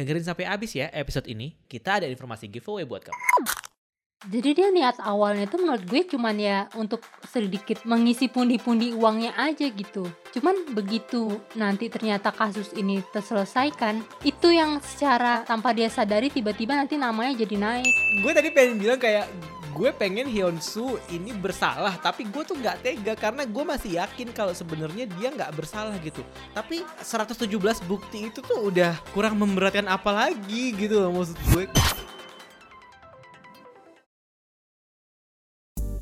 Dengerin sampai habis ya episode ini. Kita ada informasi giveaway buat kamu. Jadi dia niat awalnya tuh menurut gue cuman ya untuk sedikit mengisi pundi-pundi uangnya aja gitu. Cuman begitu nanti ternyata kasus ini terselesaikan, itu yang secara tanpa dia sadari tiba-tiba nanti namanya jadi naik. Gue tadi pengen bilang kayak gue pengen Hyunsu ini bersalah tapi gue tuh nggak tega karena gue masih yakin kalau sebenarnya dia nggak bersalah gitu. Tapi 117 bukti itu tuh udah kurang memberatkan apa lagi gitu loh maksud gue.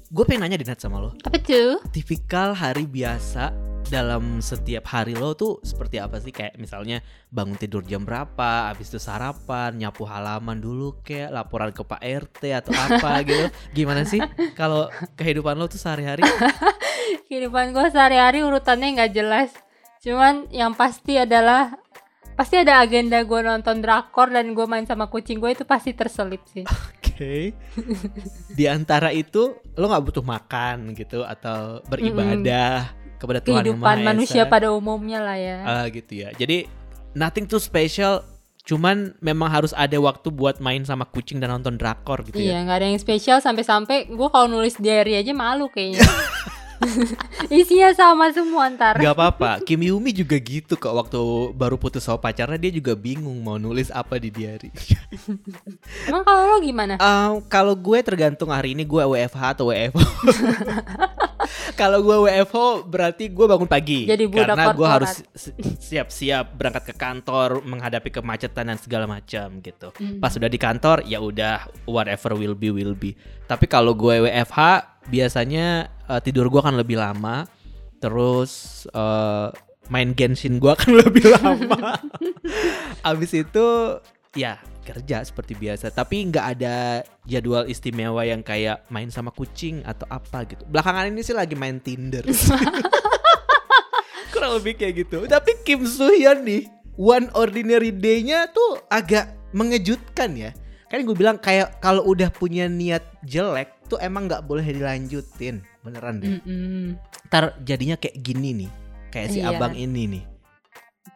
Gue pengen nanya di net sama lo. Apa tuh? tipikal hari biasa dalam setiap hari lo tuh seperti apa sih? Kayak misalnya bangun tidur jam berapa habis itu sarapan nyapu halaman dulu kayak laporan ke Pak RT atau apa gitu. Gimana sih kalau kehidupan lo tuh sehari-hari? Kehidupan gue sehari-hari urutannya nggak jelas. Cuman yang pasti adalah pasti ada agenda gue nonton drakor dan gue main sama kucing gue itu pasti terselip sih. oke. Di antara itu lo nggak butuh makan gitu atau beribadah kepada Tuhan Yang Kehidupan Maha manusia Esa. pada umumnya lah ya. Ah, gitu ya. Jadi nothing too special, cuman memang harus ada waktu buat main sama kucing dan nonton drakor gitu ya. Iya, nggak ada yang spesial sampai-sampai gue kalau nulis diary aja malu kayaknya. Isinya sama semua ntar. Gak apa-apa, Kim Yumi juga gitu kok waktu baru putus sama pacarnya dia juga bingung mau nulis apa di diary. Emang kalau lo gimana? Um, kalau gue tergantung hari ini gue WFH atau WFO. kalau gue WFO berarti gue bangun pagi. Jadi karena gue harus si- siap-siap berangkat ke kantor, menghadapi kemacetan dan segala macam gitu. Hmm. Pas udah di kantor ya udah whatever will be will be. Tapi kalau gue WFH biasanya eh, tidur gue akan lebih lama. Terus eh, main Genshin gue akan lebih lama. Abis itu ya kerja seperti biasa. Tapi nggak ada jadwal istimewa yang kayak main sama kucing atau apa gitu. Belakangan ini sih lagi main Tinder. Kurang lebih kayak gitu. Tapi Kim Soo Hyun nih, One Ordinary Day-nya tuh agak mengejutkan ya. Kan gue bilang kayak kalau udah punya niat jelek tuh emang nggak boleh dilanjutin. Beneran deh. Mm-mm. Ntar jadinya kayak gini nih. Kayak si Iya. abang ini nih.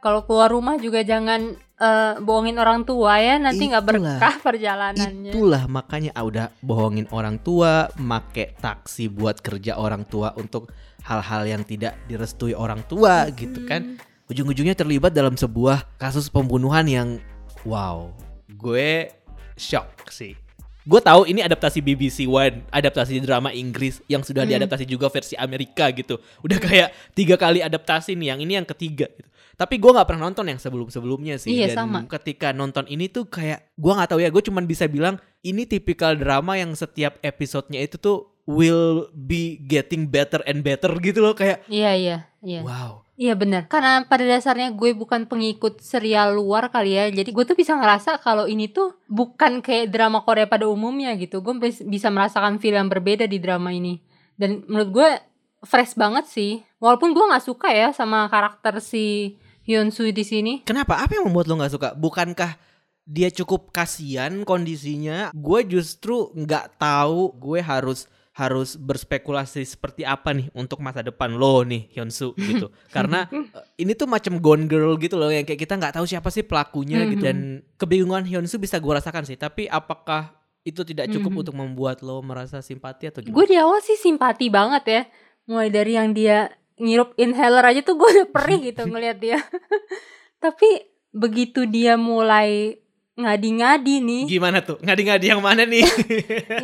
Kalau keluar rumah juga jangan eh, bohongin orang tua ya, nanti nggak berkah perjalanannya. Itulah makanya ah, udah bohongin orang tua, make taksi buat kerja orang tua untuk hal-hal yang tidak direstui orang tua gitu kan. Ujung-ujungnya terlibat dalam sebuah kasus pembunuhan yang wow, gue shock sih. Gue tahu ini adaptasi BBC One, adaptasi drama Inggris yang sudah Hmm. diadaptasi juga versi Amerika gitu. Udah kayak tiga kali adaptasi nih, yang ini yang ketiga gitu. Tapi gue nggak pernah nonton yang sebelum-sebelumnya sih. Iya, Dan sama. ketika nonton ini tuh kayak gue nggak tahu ya, gue cuman bisa bilang ini tipikal drama yang setiap episodenya itu tuh will be getting better and better gitu loh kayak Iya iya iya. wow. Iya benar. Karena pada dasarnya gue bukan pengikut serial luar kali ya. Jadi gue tuh bisa ngerasa kalau ini tuh bukan kayak drama Korea pada umumnya gitu. Gue bis- bisa merasakan feel yang berbeda di drama ini. Dan menurut gue fresh banget sih. Walaupun gue nggak suka ya sama karakter si Hyun Soo di sini. Kenapa? Apa yang membuat lo nggak suka? Bukankah dia cukup kasihan kondisinya? Gue justru nggak tahu gue harus harus berspekulasi seperti apa nih untuk masa depan lo nih Hyunsu gitu. Karena eh, ini tuh macam Gone Girl gitu loh yang kayak kita nggak tahu siapa sih pelakunya gitu Mhm. dan kebingungan Hyunsu bisa gue rasakan sih. Tapi apakah itu tidak cukup Mhm. untuk membuat lo merasa simpati atau gimana? Gue di awal sih simpati banget ya. Mulai dari yang dia ngirup inhaler aja tuh gue udah perih gitu ngeliat dia. Tapi begitu dia mulai ngadi-ngadi nih, Gimana tuh? Ngadi-ngadi yang mana nih?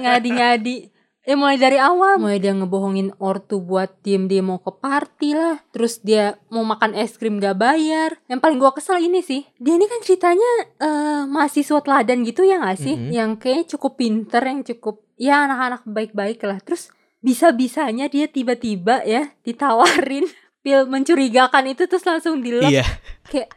ngadi-ngadi. Ya mulai dari awal, mulai dia ngebohongin ortu buat diem dia mau ke party lah. Terus dia mau makan es krim gak bayar. Yang paling gua kesel ini sih, dia ini kan ceritanya eh mahasiswa teladan gitu ya gak sih? Mhm. Yang kayaknya cukup pinter, yang cukup ya anak-anak baik-baik lah. Terus bisa-bisanya dia tiba-tiba ya ditawarin pil mencurigakan itu terus langsung dilep iya. kayak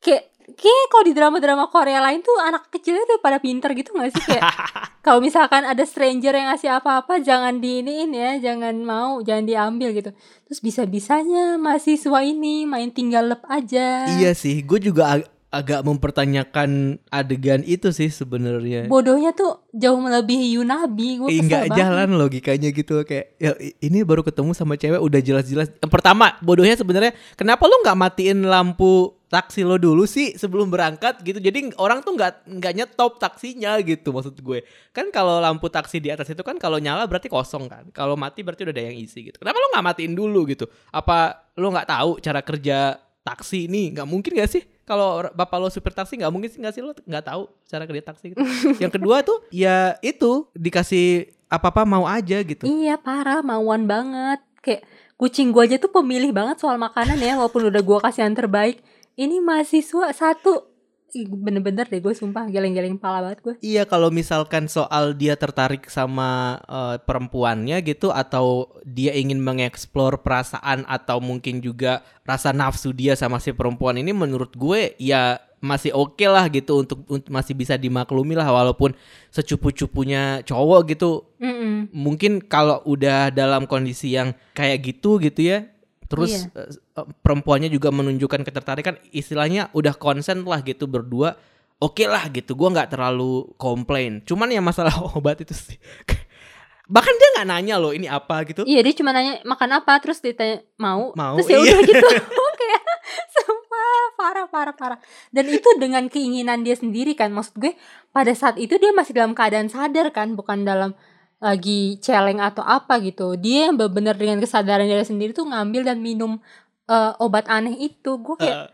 kayak kayak kalau di drama-drama Korea lain tuh anak kecilnya udah pada pinter gitu gak sih kayak kalau misalkan ada stranger yang ngasih apa-apa jangan diiniin ya jangan mau jangan diambil gitu terus bisa-bisanya mahasiswa ini main tinggal lep aja Iya sih, gue juga ag- agak mempertanyakan adegan itu sih sebenarnya. bodohnya tuh jauh melebihi Yunabi gue Eh, nggak jalan logikanya gitu kayak ya ini baru ketemu sama cewek udah jelas-jelas. Pertama bodohnya sebenarnya kenapa lu nggak matiin lampu taksi lo dulu sih sebelum berangkat gitu. Jadi orang tuh nggak nggak nyetop taksinya gitu maksud gue. Kan kalau lampu taksi di atas itu kan kalau nyala berarti kosong kan. Kalau mati berarti udah ada yang isi gitu. Kenapa lo nggak matiin dulu gitu? Apa lo nggak tahu cara kerja taksi ini? Nggak mungkin gak sih? Kalau bapak lo supir taksi nggak mungkin sih nggak sih lo nggak tahu cara kerja taksi gitu. yang kedua tuh ya itu dikasih apa-apa mau aja gitu. Iya parah mauan banget Kayak kucing gua aja tuh pemilih banget soal makanan ya Walaupun udah gua kasih yang terbaik Ini mahasiswa satu. Bener-bener deh gue sumpah geleng-geleng pala banget gue. Iya kalau misalkan soal dia tertarik sama eh, perempuannya gitu atau dia ingin mengeksplor perasaan atau mungkin juga rasa nafsu dia sama si perempuan ini menurut gue ya masih oke lah gitu untuk, untuk masih bisa dimaklumi lah walaupun secupu-cupunya cowok gitu. Mm-mm. mungkin kalau udah dalam kondisi yang kayak gitu gitu ya terus Iya. eh, perempuannya juga menunjukkan ketertarikan istilahnya udah konsen lah gitu berdua oke lah gitu gua nggak terlalu komplain. Cuman ya masalah obat itu sih bahkan dia nggak nanya loh ini apa gitu. Iya dia cuma nanya makan apa? Terus ditanya mau, Mau, Terus ya iya. udah gitu. Kayak Sumpah parah parah parah. Dan itu dengan keinginan dia sendiri kan Maksud gue pada saat itu dia masih dalam keadaan sadar kan Bukan dalam lagi celeng atau apa gitu. Dia yang benar dengan kesadaran dia sendiri tuh ngambil dan minum eh, obat aneh itu. Gue kayak Eh,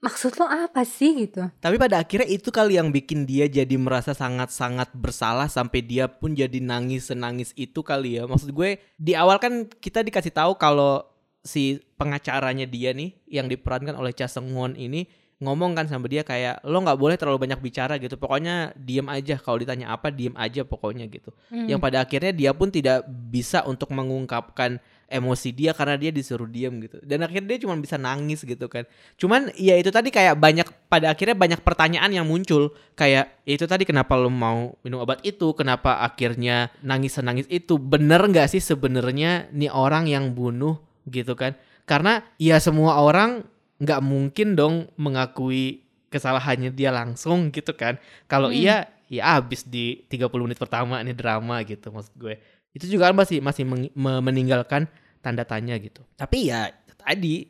maksud lo apa sih? gitu. Tapi pada akhirnya itu kali yang bikin dia jadi merasa sangat-sangat bersalah sampai dia pun jadi nangis senangis itu kali ya. Maksud gue di awal kan kita dikasih tahu kalau si pengacaranya dia nih yang diperankan oleh Cha Seung Won ini ngomong kan sama dia kayak lo nggak boleh terlalu banyak bicara gitu. Pokoknya diem aja kalau ditanya apa diem aja pokoknya gitu. Hmm. Yang pada akhirnya dia pun tidak bisa untuk mengungkapkan emosi dia karena dia disuruh diam gitu. Dan akhirnya dia cuma bisa nangis gitu kan. Cuman ya itu tadi kayak banyak pada akhirnya banyak pertanyaan yang muncul kayak "Ya itu tadi kenapa lo mau minum obat itu? Kenapa akhirnya nangis nangis itu? Bener nggak sih sebenarnya nih orang yang bunuh gitu kan? Karena ya semua orang nggak mungkin dong mengakui kesalahannya dia langsung gitu kan. Kalau Hmm. iya ya abis di 30 menit pertama ini drama gitu maksud gue. Itu juga kan masih masih meninggalkan tanda tanya gitu. Tapi ya tadi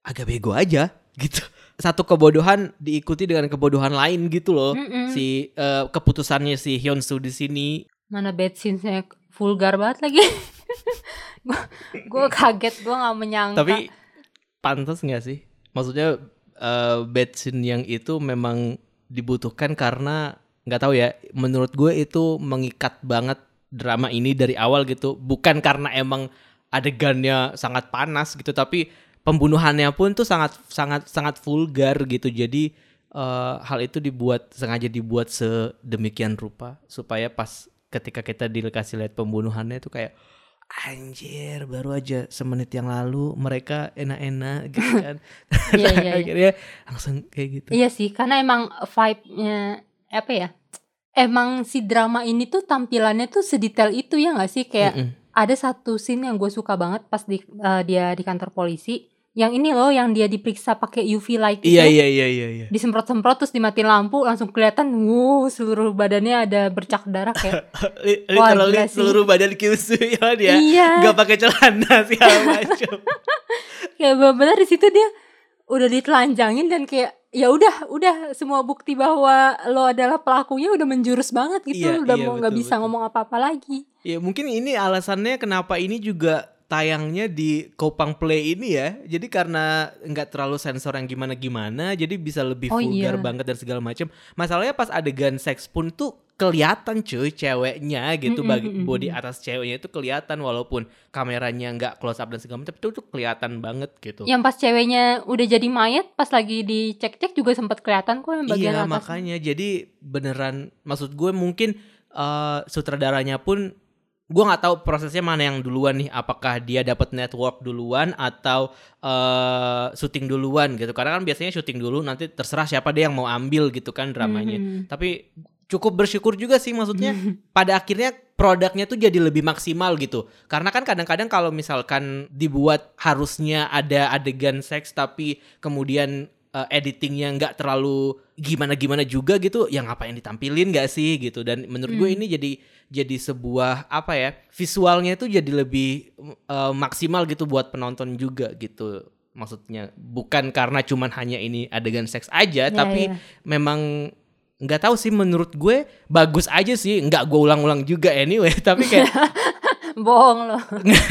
agak bego aja gitu. Satu kebodohan diikuti dengan kebodohan lain gitu loh. Mm-mm. Si eh, keputusannya si Hyun Soo di sini Mana bad scenes-nya vulgar banget lagi Gue kaget Gue gak menyangka Tapi pantas nggak sih? Maksudnya bad scene yang itu memang dibutuhkan karena nggak tahu ya. Menurut gue itu mengikat banget drama ini dari awal gitu. Bukan karena emang adegannya sangat panas gitu, tapi pembunuhannya pun tuh sangat sangat sangat vulgar gitu. Jadi eh, hal itu dibuat sengaja dibuat sedemikian rupa supaya pas ketika kita dikasih lihat pembunuhannya itu kayak anjir baru aja semenit yang lalu mereka enak-enak gitu kan Iya, iya, iya. akhirnya langsung kayak gitu Iya sih, karena emang vibe-nya apa ya? Emang si drama ini tuh tampilannya tuh sedetail itu ya nggak sih? Kayak Mm-mm. ada satu scene yang gue suka banget pas di eh, dia di kantor polisi. Yang ini loh, yang dia diperiksa pakai UV light itu. iya iya iya iya iya Disemprot-semprot terus dimatiin lampu, langsung kelihatan, wow, seluruh badannya ada bercak darah kayak. Li- Wah, literally sih. seluruh badan Kyushu ya dia Iya. nggak pakai celana segala macam kayak benar-benar di situ dia udah ditelanjangin dan kayak ya udah udah semua bukti bahwa lo adalah pelakunya udah menjurus banget gitu Iya, udah iya, mau nggak bisa betul. ngomong apa-apa lagi ya mungkin ini alasannya kenapa ini juga tayangnya di Kopang Play ini ya. Jadi karena nggak terlalu sensor yang gimana gimana jadi bisa lebih Oh, vulgar iya. banget dan segala macam masalahnya pas adegan seks pun tuh kelihatan cuy ceweknya gitu. Mm-mm, bagi mm-mm. body atas ceweknya itu kelihatan walaupun kameranya nggak close up dan segala macam itu tuh kelihatan banget gitu. Yang pas ceweknya udah jadi mayat pas lagi dicek-cek juga sempat kelihatan kok yang bagian iya atas makanya. Jadi beneran maksud gue mungkin eh, sutradaranya pun gue nggak tahu prosesnya mana yang duluan nih. Apakah dia dapat network duluan atau eh syuting duluan gitu. Karena kan biasanya syuting dulu nanti terserah siapa deh yang mau ambil gitu kan dramanya. Mhm. tapi cukup bersyukur juga sih maksudnya pada akhirnya produknya tuh jadi lebih maksimal gitu. Karena kan kadang-kadang kalau misalkan dibuat harusnya ada adegan seks tapi kemudian eh, editingnya nggak terlalu gimana-gimana juga gitu yang apa yang ditampilin gak sih gitu dan menurut gue Hmm. ini jadi jadi sebuah apa ya visualnya itu jadi lebih eh, maksimal gitu buat penonton juga gitu maksudnya bukan karena cuman hanya ini adegan seks aja Ya, tapi ya. memang nggak tahu sih menurut gue bagus aja sih nggak gue ulang-ulang juga anyway tapi kayak bohong loh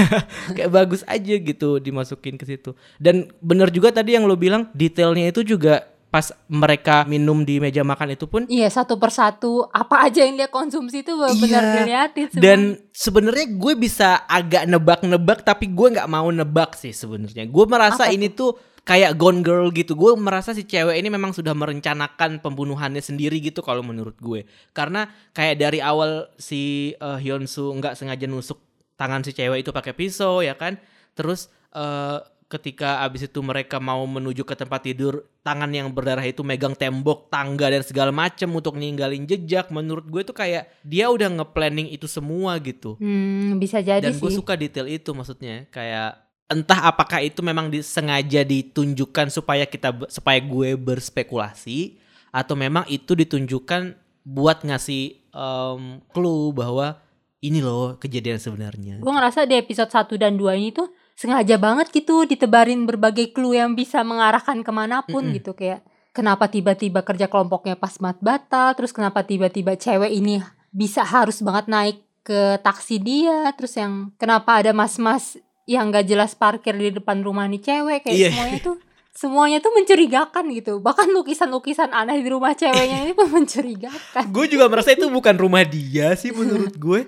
kayak bagus aja gitu dimasukin ke situ. Dan bener juga tadi yang lo bilang detailnya itu juga pas mereka minum di meja makan itu pun iya satu persatu. Apa aja yang dia konsumsi itu benar-benar Iya. diliatin semua. dan sebenarnya gue bisa agak nebak-nebak tapi gue nggak mau nebak sih sebenarnya. Gue merasa Apa ini tuh? kayak Gone Girl gitu. Gue merasa si cewek ini memang sudah merencanakan pembunuhannya sendiri gitu kalau menurut gue. Karena kayak dari awal si uh, Hyun Soo nggak sengaja nusuk tangan si cewek itu pakai pisau ya kan? Terus eh, ketika abis itu mereka mau menuju ke tempat tidur tangan yang berdarah itu megang tembok tangga dan segala macem untuk ninggalin jejak menurut gue tuh kayak dia udah nge-planning itu semua gitu. Hmm, bisa jadi dan gue sih. suka detail itu maksudnya kayak entah apakah itu memang disengaja ditunjukkan supaya kita supaya gue berspekulasi atau memang itu ditunjukkan buat ngasih em, clue bahwa ini loh kejadian sebenarnya. Gue ngerasa di episode 1 dan 2 ini tuh sengaja banget gitu ditebarin berbagai clue yang bisa mengarahkan ke mana pun Mm-mm. gitu. Kayak kenapa tiba-tiba kerja kelompoknya pas mat batal terus kenapa tiba-tiba cewek ini bisa harus banget naik ke taksi dia terus yang kenapa ada mas-mas yang gak jelas parkir di depan rumah nih cewek kayak Iya. semuanya tuh semuanya tuh mencurigakan gitu. Bahkan lukisan-lukisan aneh di rumah ceweknya ini pun mencurigakan. Gue juga merasa itu bukan rumah dia sih menurut gue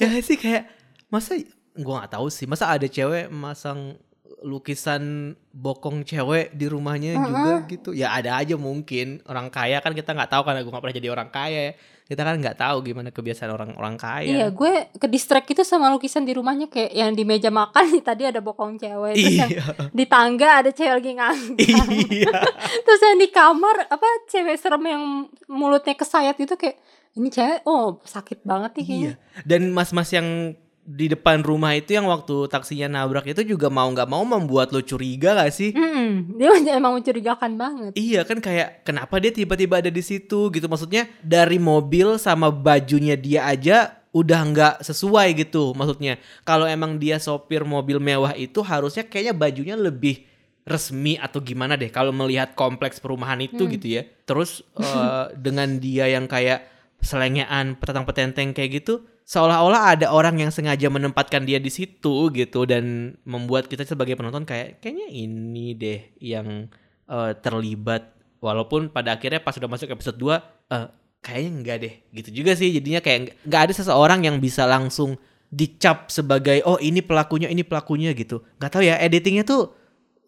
ya sih? Kayak masa gue nggak tahu sih. Masa ada cewek masang lukisan bokong cewek di rumahnya juga gitu? Ya ada aja mungkin. Orang kaya kan kita nggak tahu karena gue nggak pernah jadi orang kaya. Ya kita kan nggak tahu gimana kebiasaan orang-orang kaya. Iya, gue ke distract itu sama lukisan di rumahnya. Kayak yang di meja makan tadi ada bokong cewek, terus yang iya. di tangga ada cewek lagi ngangkat. iya. Terus yang di kamar apa cewek serem yang mulutnya kesayat itu kayak ini cewek oh sakit banget nih kayaknya. Iya. Dan mas-mas yang di depan rumah itu yang waktu taksinya nabrak itu juga mau nggak mau membuat lo curiga gak sih? Mm-mm, dia emang mencurigakan banget. Iya kan kayak kenapa dia tiba-tiba ada di situ gitu maksudnya dari mobil sama bajunya dia aja udah nggak sesuai gitu maksudnya kalau emang dia sopir mobil mewah itu harusnya kayaknya bajunya lebih resmi atau gimana deh kalau melihat kompleks perumahan itu Hmm. gitu ya terus eh, dengan dia yang kayak selengean petang petenteng kayak gitu seolah-olah ada orang yang sengaja menempatkan dia di situ gitu dan membuat kita sebagai penonton kayak kayaknya ini deh yang eh, terlibat. Walaupun pada akhirnya pas udah masuk episode 2 eh, kayaknya enggak deh. Gitu juga sih jadinya kayak nggak- nggak ada seseorang yang bisa langsung dicap sebagai oh ini pelakunya ini pelakunya gitu. Nggak tahu ya editingnya tuh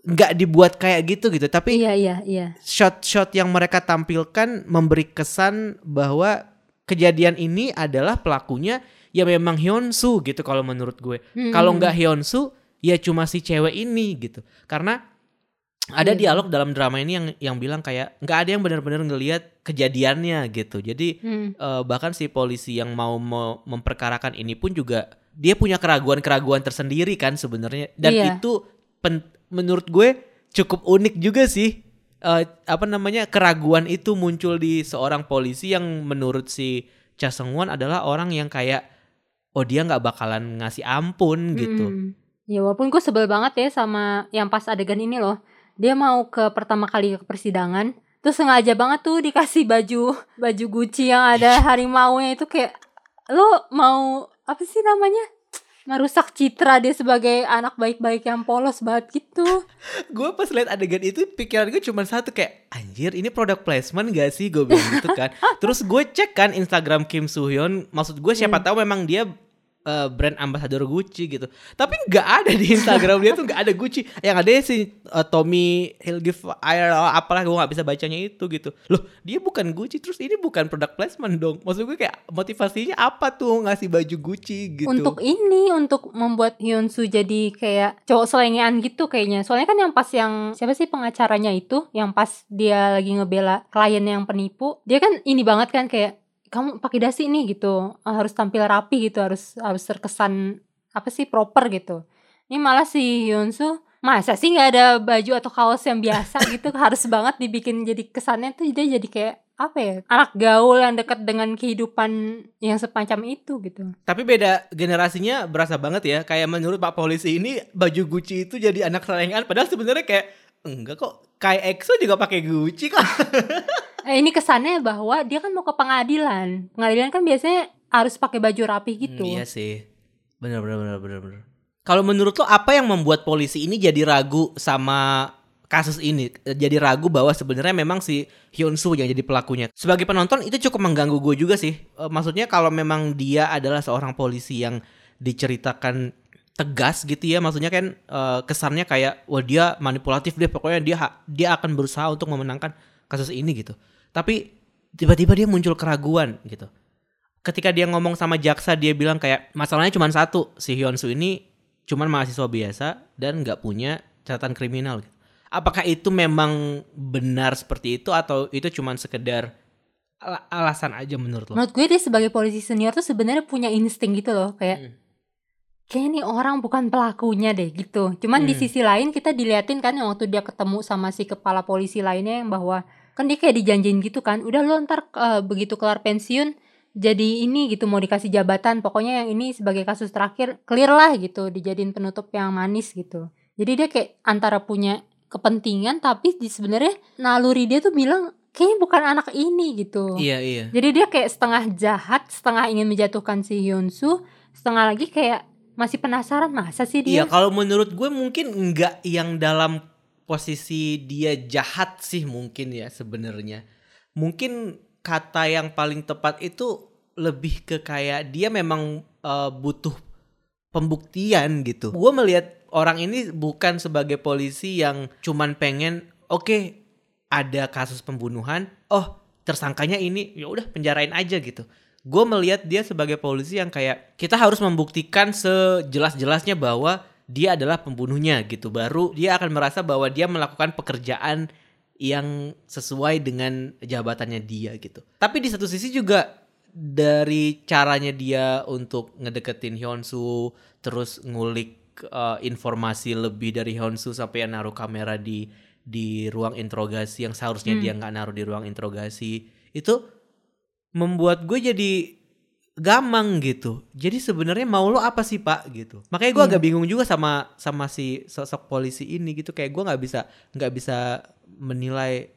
nggak dibuat kayak gitu gitu. Tapi Iya iya iya. shot-shot yang mereka tampilkan memberi kesan bahwa kejadian ini adalah pelakunya ya memang Hyunsu gitu kalau menurut gue. Hmm. Kalau nggak Hyunsu ya cuma si cewek ini gitu. Karena ada Iya. dialog dalam drama ini yang yang bilang kayak nggak ada yang benar-benar ngelihat kejadiannya gitu. Jadi Hmm. eh, bahkan si polisi yang mau me- memperkarakan ini pun juga dia punya keraguan-keraguan tersendiri kan sebenarnya dan Iya. itu pen- menurut gue cukup unik juga sih Eh, apa namanya keraguan itu muncul di seorang polisi yang menurut si Cha Seung Won adalah orang yang kayak oh dia nggak bakalan ngasih ampun gitu Mm-mm. Ya walaupun gue sebel banget ya sama yang pas adegan ini loh. Dia mau ke pertama kali ke persidangan, terus sengaja banget tuh dikasih baju baju Gucci yang ada harimaunya itu kayak lo mau apa sih namanya? Merusak citra dia sebagai anak baik-baik yang polos banget gitu. Gue pas liat adegan itu pikiran gue cuma satu kayak anjir ini produk placement gak sih? Gue bilang gitu kan. Terus gue cek kan Instagram Kim Soo Hyun. Maksud gue siapa Hmm. tahu memang dia eh, brand ambassador Gucci gitu. Tapi nggak ada di Instagram dia tuh nggak ada Gucci. Yang ada si eh, Tommy Hilfiger oh, apalah gue nggak bisa bacanya itu gitu. Loh dia bukan Gucci terus ini bukan produk placement dong. Maksud gue kayak motivasinya apa tuh ngasih baju Gucci gitu? Untuk ini untuk membuat Hyunsu jadi kayak cowok selengean gitu kayaknya. Soalnya kan yang pas yang siapa sih pengacaranya itu? Yang pas dia lagi ngebela klien yang penipu, dia kan ini banget kan kayak kamu pakai dasi nih gitu. Ah, Harus tampil rapi gitu, harus harus terkesan apa sih proper gitu. Ini malah si Hyunsu masa sih nggak ada baju atau kaos yang biasa gitu harus banget dibikin jadi kesannya tuh dia jadi kayak apa ya anak gaul yang dekat dengan kehidupan yang semacam itu gitu. Tapi beda generasinya berasa banget ya. Kayak menurut Pak Polisi ini baju Gucci itu jadi anak sayangan. Padahal sebenarnya kayak enggak kok. Kayak EXO juga pakai Gucci kok. Eh, ini kesannya bahwa dia kan mau ke pengadilan. Pengadilan kan biasanya harus pakai baju rapi gitu. Hmm, iya sih. Bener bener bener bener bener. Kalau menurut lo apa yang membuat polisi ini jadi ragu sama kasus ini? Jadi ragu bahwa sebenarnya memang si Hyun Soo yang jadi pelakunya. Sebagai penonton itu cukup mengganggu gue juga sih. E, maksudnya kalau memang dia adalah seorang polisi yang diceritakan tegas gitu ya maksudnya kan e, kesannya kayak wah dia manipulatif deh pokoknya dia dia akan berusaha untuk memenangkan kasus ini gitu tapi tiba-tiba dia muncul keraguan gitu ketika dia ngomong sama jaksa dia bilang kayak masalahnya cuma satu si Hyun Soo ini cuman mahasiswa biasa dan nggak punya catatan kriminal gitu. Apakah itu memang benar seperti itu atau itu cuman sekedar ala- alasan aja menurut lo Menurut gue dia sebagai polisi senior tuh sebenarnya punya insting gitu loh kayak Hmm. kayak nih orang bukan pelakunya deh gitu. Cuman di Hmm. sisi lain kita diliatin kan yang waktu dia ketemu sama si kepala polisi lainnya yang bahwa kan dia kayak dijanjiin gitu kan. Udah lo ntar eh, begitu kelar pensiun jadi ini gitu mau dikasih jabatan. Pokoknya yang ini sebagai kasus terakhir clear lah gitu dijadiin penutup yang manis gitu. Jadi dia kayak antara punya kepentingan tapi di sebenarnya naluri dia tuh bilang kayaknya bukan anak ini gitu. iya iya Jadi dia kayak setengah jahat, setengah ingin menjatuhkan si Hyun Soo, setengah lagi kayak masih penasaran masa sih Iya, dia? kalau menurut gue mungkin enggak yang dalam posisi dia jahat sih mungkin ya sebenarnya. Mungkin kata yang paling tepat itu lebih ke kayak dia memang eh, butuh pembuktian gitu. Gue melihat orang ini bukan sebagai polisi yang cuman pengen oke ada kasus pembunuhan, oh tersangkanya ini ya udah penjarain aja gitu. Gue melihat dia sebagai polisi yang kayak kita harus membuktikan sejelas-jelasnya bahwa dia adalah pembunuhnya gitu. Baru dia akan merasa bahwa dia melakukan pekerjaan yang sesuai dengan jabatannya dia gitu. Tapi di satu sisi juga dari caranya dia untuk ngedeketin Hyunsu terus ngulik eh, informasi lebih dari Hyunsu sampai yang naruh kamera di di ruang interogasi yang seharusnya Hmm. dia nggak naruh di ruang interogasi itu membuat gue jadi gamang gitu. Jadi sebenarnya mau lo apa sih pak gitu. Makanya gue Iya. agak bingung juga sama sama si sosok polisi ini gitu. Kayak gue nggak bisa nggak bisa menilai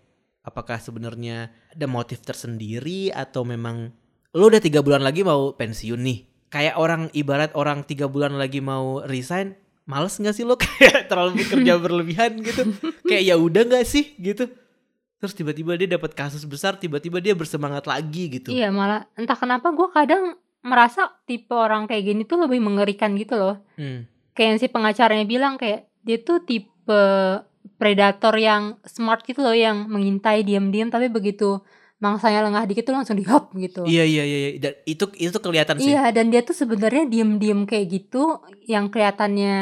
apakah sebenarnya ada motif tersendiri atau memang lo udah tiga bulan lagi mau pensiun nih. Kayak orang ibarat orang tiga bulan lagi mau resign, males nggak sih lo kayak terlalu bekerja berlebihan gitu. Kayak ya udah nggak sih gitu. Terus tiba-tiba dia dapat kasus besar, tiba-tiba dia bersemangat lagi gitu. Iya malah entah kenapa gue kadang merasa tipe orang kayak gini tuh lebih mengerikan gitu loh. Hmm. Kayak yang si pengacaranya bilang kayak dia tuh tipe predator yang smart gitu loh yang mengintai diam-diam tapi begitu mangsanya lengah dikit tuh langsung dihop gitu. Iya iya iya iya. Dan itu itu kelihatan sih. Iya dan dia tuh sebenarnya diem-diem kayak gitu yang kelihatannya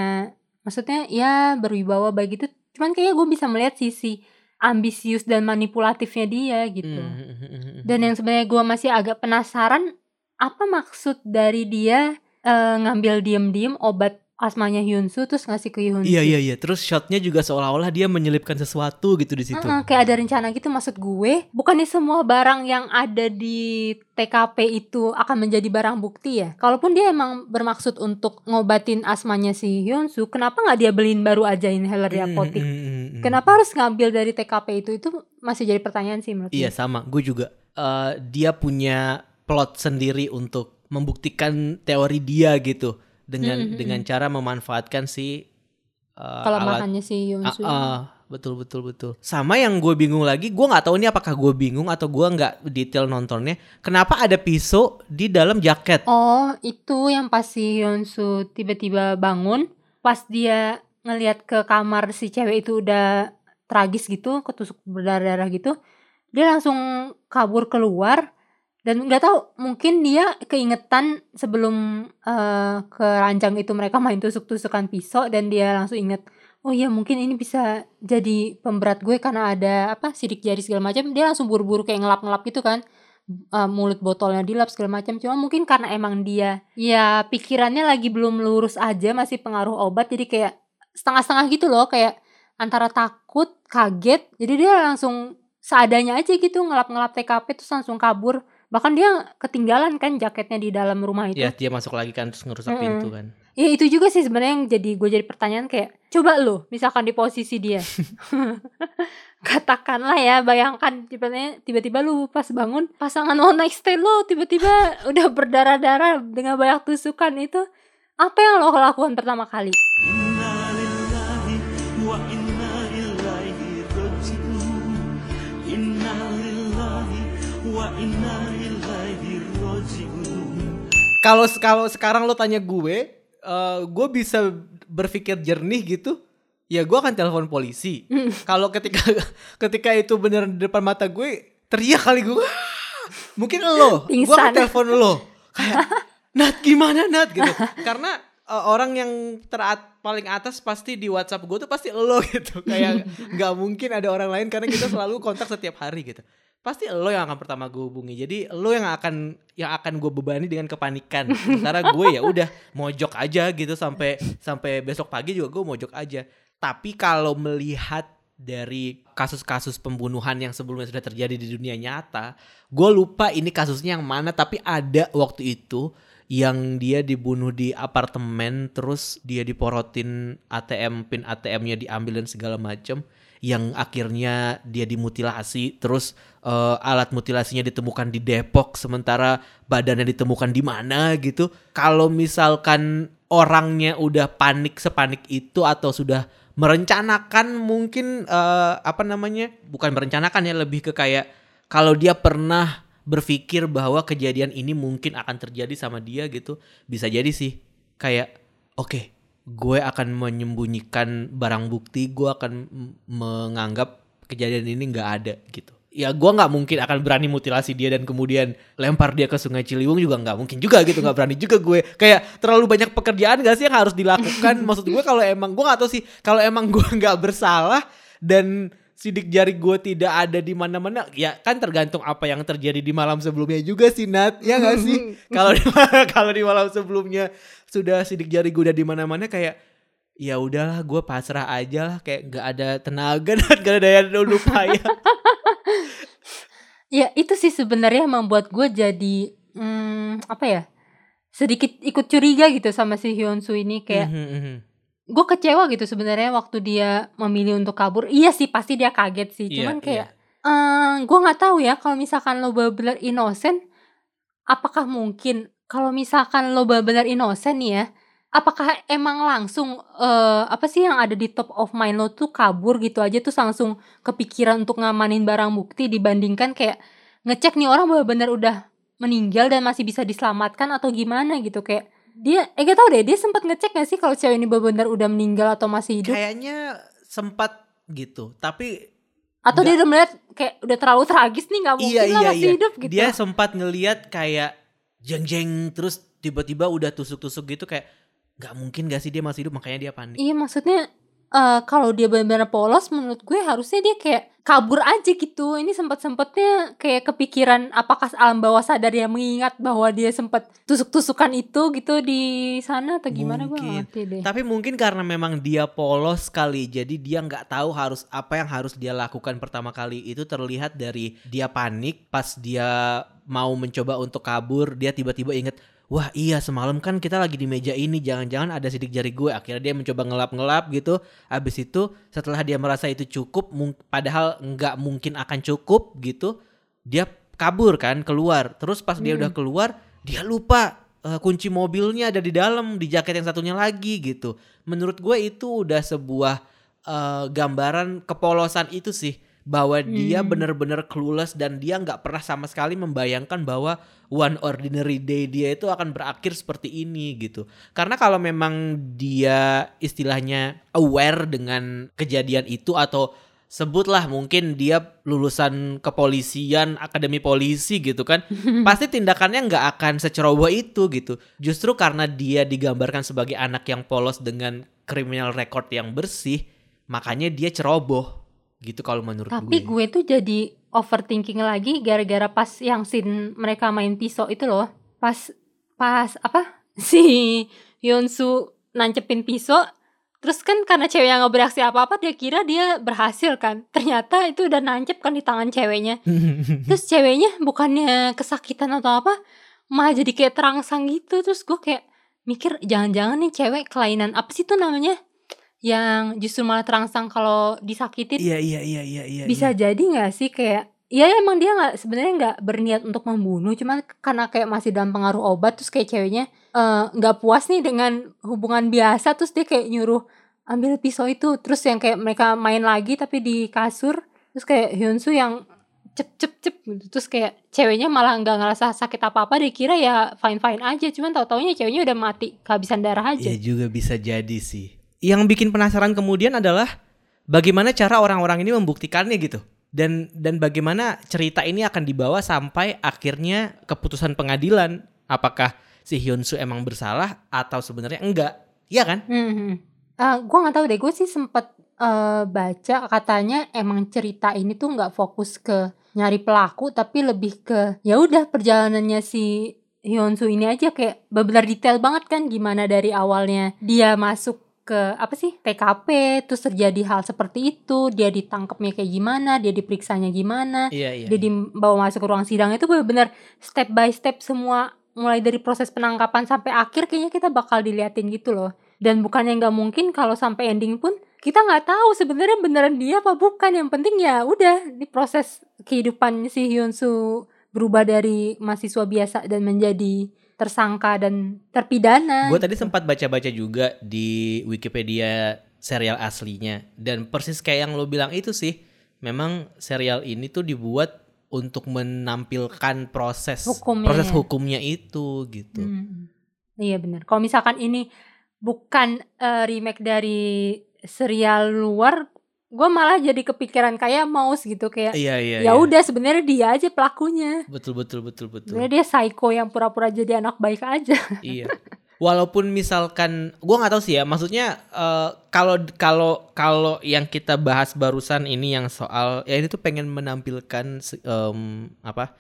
maksudnya ya berwibawa baik gitu. Cuman kayaknya gue bisa melihat sisi ambisius dan manipulatifnya dia gitu. Hmm. Dan yang sebenarnya gue masih agak penasaran apa maksud dari dia eh, ngambil diem-diem obat asmanya Hyunsu terus ngasih ke Hyunsu. Iya iya iya. Terus shotnya juga seolah-olah dia menyelipkan sesuatu gitu di situ. Heeh, kayak ada rencana gitu maksud gue bukannya semua barang yang ada di TKP itu akan menjadi barang bukti ya kalaupun dia emang bermaksud untuk ngobatin asmanya si Hyunsu kenapa nggak dia beliin baru aja inhaler di Hmm, apotik hmm, hmm, hmm. kenapa harus ngambil dari TKP itu itu masih jadi pertanyaan sih menurut Iya gue sama. Gue juga. Eh, dia punya plot sendiri untuk membuktikan teori dia gitu dengan Hmm, hmm, dengan cara memanfaatkan si eh, alat kelemahannya si Hyunsu Ah, ah, betul betul betul. Sama yang gue bingung lagi, gue nggak tahu ini apakah gue bingung atau gue nggak detail nontonnya. Kenapa ada pisau di dalam jaket? oh itu yang pas si Hyunsu tiba-tiba bangun pas dia ngelihat ke kamar si cewek itu udah tragis gitu ketusuk berdarah-darah gitu dia langsung kabur keluar dan nggak tahu mungkin dia keingetan sebelum eh, ke ranjang itu mereka main tusuk-tusukan pisau dan dia langsung inget oh iya mungkin ini bisa jadi pemberat gue karena ada apa sidik jari segala macam. Dia langsung buru-buru kayak ngelap-ngelap gitu kan Eh, mulut botolnya dilap segala macam. Cuma mungkin karena emang dia ya pikirannya lagi belum lurus aja masih pengaruh obat jadi kayak setengah-setengah gitu loh kayak antara takut kaget jadi dia langsung seadanya aja gitu ngelap-ngelap TKP terus langsung kabur bahkan dia ketinggalan kan jaketnya di dalam rumah itu Ya dia masuk lagi kan terus ngerusak Mm-mm. pintu kan. Ya itu juga sih sebenarnya yang jadi gue jadi pertanyaan kayak coba lo misalkan di posisi dia katakanlah ya bayangkan tiba-tiba tiba-tiba lu pas bangun pasangan one night stand lo tiba-tiba udah berdarah-darah dengan banyak tusukan itu apa yang lo lakukan pertama kali Inna lillahi wa Kalau kalau sekarang lo tanya gue, eh, gue bisa berpikir jernih gitu. Ya gue akan telepon polisi. Hmm. Kalau ketika ketika itu bener di depan mata gue, teriak kali gue. Mungkin lo, gue akan telepon lo. Kayak Nat gimana Nat gitu. Karena eh, orang yang terat paling atas pasti di WhatsApp gue tuh pasti lo gitu. Kayak nggak mungkin ada orang lain karena kita selalu kontak setiap hari gitu. Pasti lo yang akan pertama gue hubungi. Jadi lo yang akan yang akan gue bebani dengan kepanikan. Sementara gue ya udah mojok aja gitu sampai sampai besok pagi juga gue mojok aja. Tapi kalau melihat dari kasus-kasus pembunuhan yang sebelumnya sudah terjadi di dunia nyata, gue lupa ini kasusnya yang mana. Tapi ada waktu itu yang dia dibunuh di apartemen, terus dia diporotin ATM pin ATM-nya diambil dan segala macam. Yang akhirnya dia dimutilasi, terus eh, alat mutilasinya ditemukan di Depok, sementara badannya ditemukan di mana gitu. Kalau misalkan orangnya udah panik sepanik itu atau sudah merencanakan mungkin eh, apa namanya bukan merencanakan ya lebih ke kayak kalau dia pernah berpikir bahwa kejadian ini mungkin akan terjadi sama dia gitu bisa jadi sih kayak oke gue akan menyembunyikan barang bukti gue akan menganggap kejadian ini nggak ada gitu ya gue nggak mungkin akan berani mutilasi dia dan kemudian lempar dia ke sungai Ciliwung juga nggak mungkin juga gitu nggak berani juga gue. Kayak terlalu banyak pekerjaan gak sih yang harus dilakukan? Maksud gue kalau emang gue nggak tahu sih kalau emang gue nggak bersalah dan sidik jari gue tidak ada di mana-mana ya kan tergantung apa yang terjadi di malam sebelumnya juga sih Nat. Ya nggak sih? Kalau kalau di malam sebelumnya sudah sidik jari gue udah di mana-mana kayak ya udahlah gue pasrah aja lah kayak nggak ada tenaga dan gak ada daya upaya Ya itu sih sebenarnya membuat gue jadi hmm, apa ya sedikit ikut curiga gitu sama si Hyunsu ini kayak Mhm, mhm. gue kecewa gitu sebenarnya waktu dia memilih untuk kabur. Iya sih pasti dia kaget sih. Iya, Cuman kayak iya. eh gue nggak tahu ya kalau misalkan lo benar-benar innocent, apakah mungkin kalau misalkan lo benar-benar innocent nih ya, apakah emang langsung eh apa sih yang ada di top of mind lo tuh kabur gitu aja tuh langsung kepikiran untuk ngamanin barang bukti dibandingkan kayak ngecek nih orang benar-benar udah meninggal dan masih bisa diselamatkan atau gimana gitu? Kayak dia eh gak tau deh dia sempat ngecek gak sih kalau cewek ini benar-benar udah meninggal atau masih hidup? Kayaknya sempat gitu tapi atau dia udah melihat kayak udah terlalu tragis nih nggak mungkin iya lah iya masih iya. hidup gitu. Dia sempat ngeliat kayak jeng jeng terus tiba-tiba udah tusuk-tusuk gitu kayak nggak mungkin gak sih dia masih hidup makanya dia panik Iya maksudnya eh kalau dia benar-benar polos menurut gue harusnya dia kayak kabur aja gitu. Ini sempat-sempatnya kayak kepikiran apakah alam bawah sadar dia mengingat bahwa dia sempat tusuk-tusukan itu gitu di sana atau gimana gue Mungkin. ngerti deh. Tapi mungkin karena memang dia polos kali, jadi dia nggak tahu harus apa yang harus dia lakukan pertama kali itu terlihat dari dia panik pas dia mau mencoba untuk kabur, dia tiba-tiba inget, wah iya semalam kan kita lagi di meja ini, jangan-jangan ada sidik jari gue. Akhirnya dia mencoba ngelap-ngelap gitu. Abis itu setelah dia merasa itu cukup, mung- padahal nggak mungkin akan cukup gitu, dia kabur kan keluar. Terus pas dia Hmm. udah keluar, dia lupa eh, kunci mobilnya ada di dalam di jaket yang satunya lagi gitu. Menurut gue itu udah sebuah eh, gambaran kepolosan itu sih bahwa dia Hmm. bener-bener clueless dan dia nggak pernah sama sekali membayangkan bahwa one ordinary day dia itu akan berakhir seperti ini gitu. Karena kalau memang dia istilahnya aware dengan kejadian itu atau sebutlah mungkin dia lulusan kepolisian, akademi polisi gitu kan, pasti tindakannya nggak akan seceroboh itu gitu. Justru karena dia digambarkan sebagai anak yang polos dengan criminal record yang bersih, makanya dia ceroboh gitu kalau menurut Tapi gue. gue tuh jadi overthinking lagi gara-gara pas yang scene mereka main pisau itu loh. Pas pas apa si Hyunsu nancepin pisau Terus kan karena ceweknya nggak bereaksi apa-apa dia kira dia berhasil kan. Ternyata itu udah nancep kan di tangan ceweknya. Terus ceweknya bukannya kesakitan atau apa, malah jadi kayak terangsang gitu. Terus gue kayak mikir jangan-jangan nih cewek kelainan apa sih tuh namanya? Yang justru malah terangsang kalau disakitin. Iya iya iya iya iya. Bisa iya. jadi nggak sih kayak Iya emang dia nggak sebenarnya nggak berniat untuk membunuh, cuman karena kayak masih dalam pengaruh obat, terus kayak ceweknya eh, nggak puas nih dengan hubungan biasa, terus dia kayak nyuruh ambil pisau itu, terus yang kayak mereka main lagi tapi di kasur, terus kayak Hyunsu yang cep cep cep gitu, terus kayak ceweknya malah nggak ngerasa sakit apa apa, dia kira ya fine fine aja, cuman tau taunya ceweknya udah mati kehabisan darah aja. Iya juga bisa jadi sih. Yang bikin penasaran kemudian adalah bagaimana cara orang-orang ini membuktikannya gitu. Dan dan bagaimana cerita ini akan dibawa sampai akhirnya keputusan pengadilan apakah si Hyunsu emang bersalah atau sebenarnya enggak. Iya kan? Hmm. Eh, gue nggak tahu deh, gue sih sempet eh, baca katanya emang cerita ini tuh nggak fokus ke nyari pelaku, tapi lebih ke ya udah perjalanannya si Hyunsu ini aja kayak benar detail banget kan gimana dari awalnya dia masuk ke apa sih TKP terus terjadi hal seperti itu dia ditangkapnya kayak gimana dia diperiksanya gimana Iya iya. dia dibawa masuk ke ruang sidang. Itu benar-benar step by step semua mulai dari proses penangkapan sampai akhir kayaknya kita bakal diliatin gitu loh. Dan bukannya nggak mungkin kalau sampai ending pun kita nggak tahu sebenarnya beneran dia apa bukan. Yang penting ya udah di proses kehidupan si Hyunsu berubah dari mahasiswa biasa dan menjadi tersangka dan terpidana Gue tadi sempat baca-baca juga di Wikipedia serial aslinya dan persis kayak yang lo bilang itu sih. Memang serial ini tuh dibuat untuk menampilkan proses Hukumnya proses ya. hukumnya itu gitu. Hmm. Iya benar. Kalau misalkan ini bukan eh, remake dari serial luar, gue malah jadi kepikiran kayak Mouse gitu kayak. Iya iya. ya iya. udah sebenarnya dia aja pelakunya. Betul betul betul betul. Sebenarnya dia psycho yang pura-pura jadi anak baik aja. iya. Walaupun misalkan gua nggak tahu sih ya, maksudnya eh, kalau kalau kalau yang kita bahas barusan ini yang soal ya ini tuh pengen menampilkan em, apa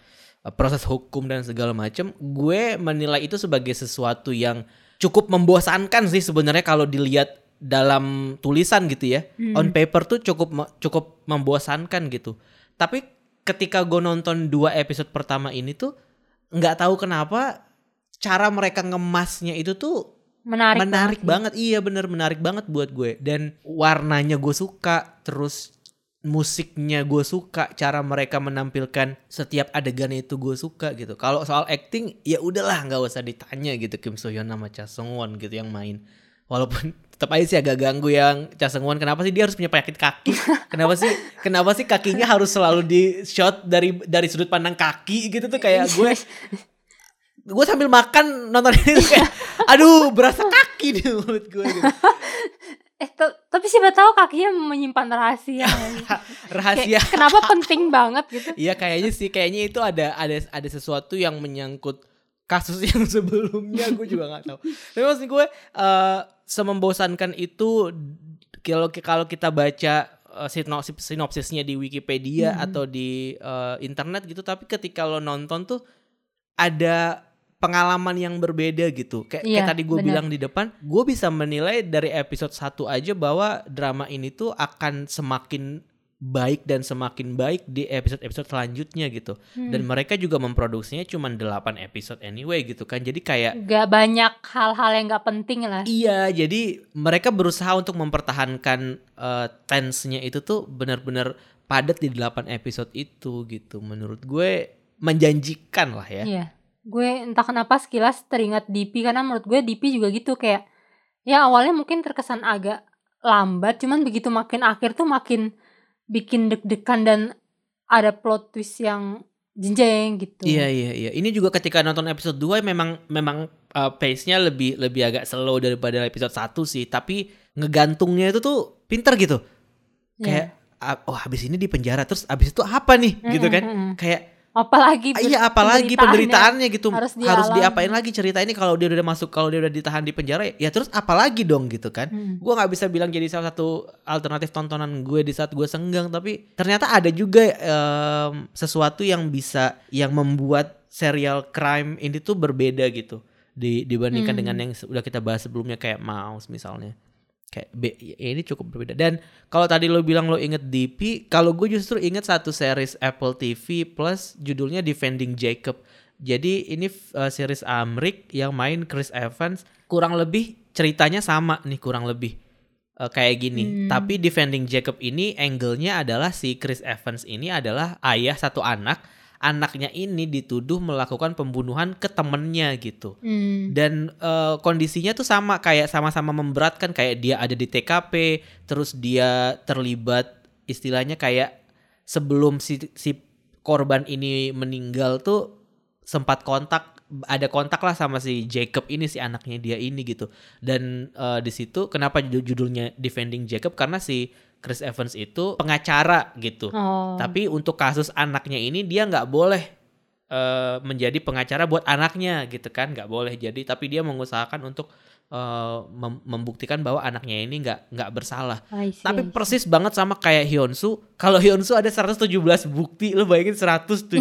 proses hukum dan segala macam, gue menilai itu sebagai sesuatu yang cukup membosankan sih sebenarnya kalau dilihat dalam tulisan gitu ya. On paper tuh cukup cukup membosankan gitu. Tapi ketika gue nonton dua episode pertama ini tuh nggak tahu kenapa cara mereka ngemasnya itu tuh Menarik, menarik banget. banget, iya bener menarik banget buat gue dan warnanya gue suka terus musiknya gue suka cara mereka menampilkan setiap adegannya itu gue suka gitu kalau soal acting ya udahlah nggak usah ditanya gitu Kim So Hyun sama Cha Seung Won gitu yang main walaupun tetap aja sih agak ganggu yang Won kenapa sih dia harus punya penyakit kaki kenapa sih kenapa sih kakinya harus selalu di shot dari dari sudut pandang kaki gitu tuh kayak gue gue sambil makan nonton ini tuh kayak aduh berasa kaki di mulut gue gitu. Eh, tapi siapa tahu kakinya menyimpan rahasia. rahasia Kayak, kenapa penting banget gitu? iya kayaknya sih kayaknya itu ada ada ada sesuatu yang menyangkut kasus yang sebelumnya gue juga nggak tahu tapi maksud gue eh semembosankan itu kalau kalau kita baca eh, sinopsis sinopsisnya di Wikipedia Hmm. atau di eh, internet gitu tapi ketika lo nonton tuh ada pengalaman yang berbeda gitu kayak, kayak Iya, tadi gue bilang di depan gue bisa menilai dari episode 1 aja bahwa drama ini tuh akan semakin baik dan semakin baik di episode-episode selanjutnya gitu Hmm. dan mereka juga memproduksinya cuma 8 episode anyway gitu kan jadi kayak Gak banyak hal-hal yang gak penting lah. Iya, jadi mereka berusaha untuk mempertahankan eh, tense-nya itu tuh benar-benar padat di 8 episode itu gitu. Menurut gue menjanjikan lah ya. Iya. Gue entah kenapa sekilas teringat DP karena menurut gue DP juga gitu kayak ya awalnya mungkin terkesan agak lambat cuman begitu makin akhir tuh makin bikin deg-degan dan ada plot twist yang jenjeng gitu. Iya iya iya. Ini juga ketika nonton episode 2 memang memang eh, pace-nya lebih lebih agak slow daripada episode 1 sih, tapi ngegantungnya itu tuh pinter gitu. Iya. Kayak ah, oh habis ini di penjara terus habis itu apa nih gitu kan. Kayak Apalagi Ah, Iya apalagi penderitaannya gitu harus harus, dialami. diapain lagi cerita ini kalau dia udah masuk kalau dia udah ditahan di penjara ya terus apalagi dong gitu kan Hmm. gue nggak bisa bilang jadi salah satu alternatif tontonan gue di saat gue senggang tapi ternyata ada juga em, sesuatu yang bisa yang membuat serial crime ini tuh berbeda gitu di, dibandingkan Hmm. dengan yang udah kita bahas sebelumnya kayak Mouse misalnya kayak be- ya ini cukup berbeda. Dan kalau tadi lo bilang lo inget DP kalau gue justru inget satu series Apple TV Plus judulnya Defending Jacob. Jadi ini uh, series Amrik yang main Chris Evans. Kurang lebih ceritanya sama nih kurang lebih uh, kayak gini. Tapi Defending Jacob ini angle-nya adalah si Chris Evans ini adalah ayah satu anak anaknya ini dituduh melakukan pembunuhan ke temennya gitu. Hmm. dan eh, kondisinya tuh sama kayak sama-sama memberatkan kayak dia ada di TKP terus dia terlibat istilahnya kayak sebelum si si korban ini meninggal tuh sempat kontak ada kontak lah sama si Jacob ini si anaknya dia ini gitu. Dan eh, di situ kenapa judul- judulnya Defending Jacob? Karena si Chris Evans itu pengacara gitu Oh. tapi untuk kasus anaknya ini dia nggak boleh eh, menjadi pengacara buat anaknya gitu kan nggak boleh jadi tapi dia mengusahakan untuk eh, mem- membuktikan bahwa anaknya ini nggak nggak bersalah. See, Tapi persis banget sama kayak Hyunsu. Kalau Hyunsu ada 117 bukti, lo bayangin 117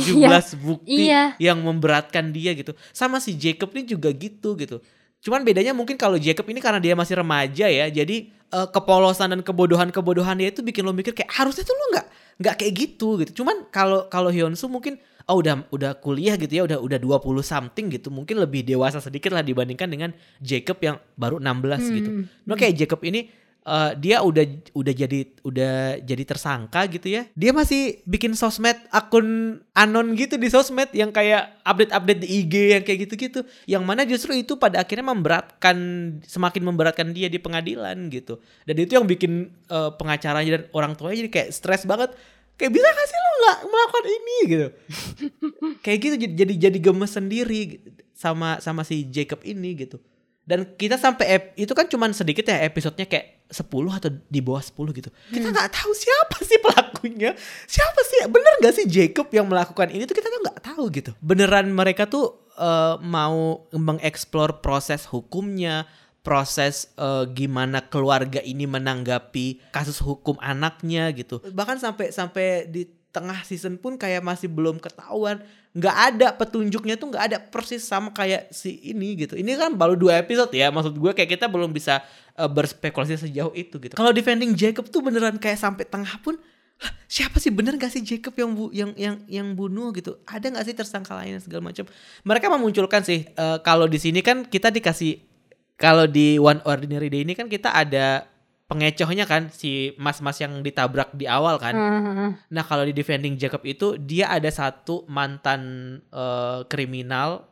bukti iya. yang memberatkan dia gitu. Sama si Jacob ini juga gitu gitu. Cuman bedanya mungkin kalau Jacob ini karena dia masih remaja ya, jadi eh, kepolosan dan kebodohan-kebodohan dia itu bikin lo mikir kayak harusnya tuh lo nggak nggak kayak gitu gitu. Cuman kalau kalau Hyunsu mungkin oh udah udah kuliah gitu ya, udah udah 20 something gitu, mungkin lebih dewasa sedikit lah dibandingkan dengan Jacob yang baru 16 gitu. Hmm. No kayak Jacob ini eh, dia udah udah jadi udah jadi tersangka gitu ya. Dia masih bikin sosmed akun anon gitu di sosmed yang kayak update-update di IG yang kayak gitu-gitu. Yang mana justru itu pada akhirnya memberatkan semakin memberatkan dia di pengadilan gitu. Dan itu yang bikin eh, pengacaranya dan orang tuanya jadi kayak stres banget. Kayak bisa gak sih lo nggak melakukan ini gitu. kayak gitu jadi jadi gemes sendiri sama sama si Jacob ini gitu. Dan kita sampai ep- itu kan cuman sedikit ya episodenya kayak 10 atau di bawah 10 gitu. Kita nggak tahu siapa sih pelakunya. Siapa sih? Bener gak sih Jacob yang melakukan ini tuh kita tuh nggak tahu gitu. Beneran mereka tuh eh, mau mengeksplor proses hukumnya, proses eh, gimana keluarga ini menanggapi kasus hukum anaknya gitu. Bahkan sampai sampai di tengah season pun kayak masih belum ketahuan. Nggak ada petunjuknya tuh nggak ada persis sama kayak si ini gitu. Ini kan baru dua episode ya maksud gue kayak kita belum bisa eh, berspekulasi sejauh itu gitu. Kalau defending Jacob tuh beneran kayak sampai tengah pun "Lah, siapa sih bener gak sih Jacob yang bu yang yang yang bunuh? gitu. Ada nggak sih tersangka lain segala macam? Mereka memunculkan sih eh, kalau di sini kan kita dikasih kalau di One Ordinary Day ini kan kita ada pengecohnya kan si mas-mas yang ditabrak di awal kan Heeh. Nah kalau di Defending Jacob itu dia ada satu mantan eh, kriminal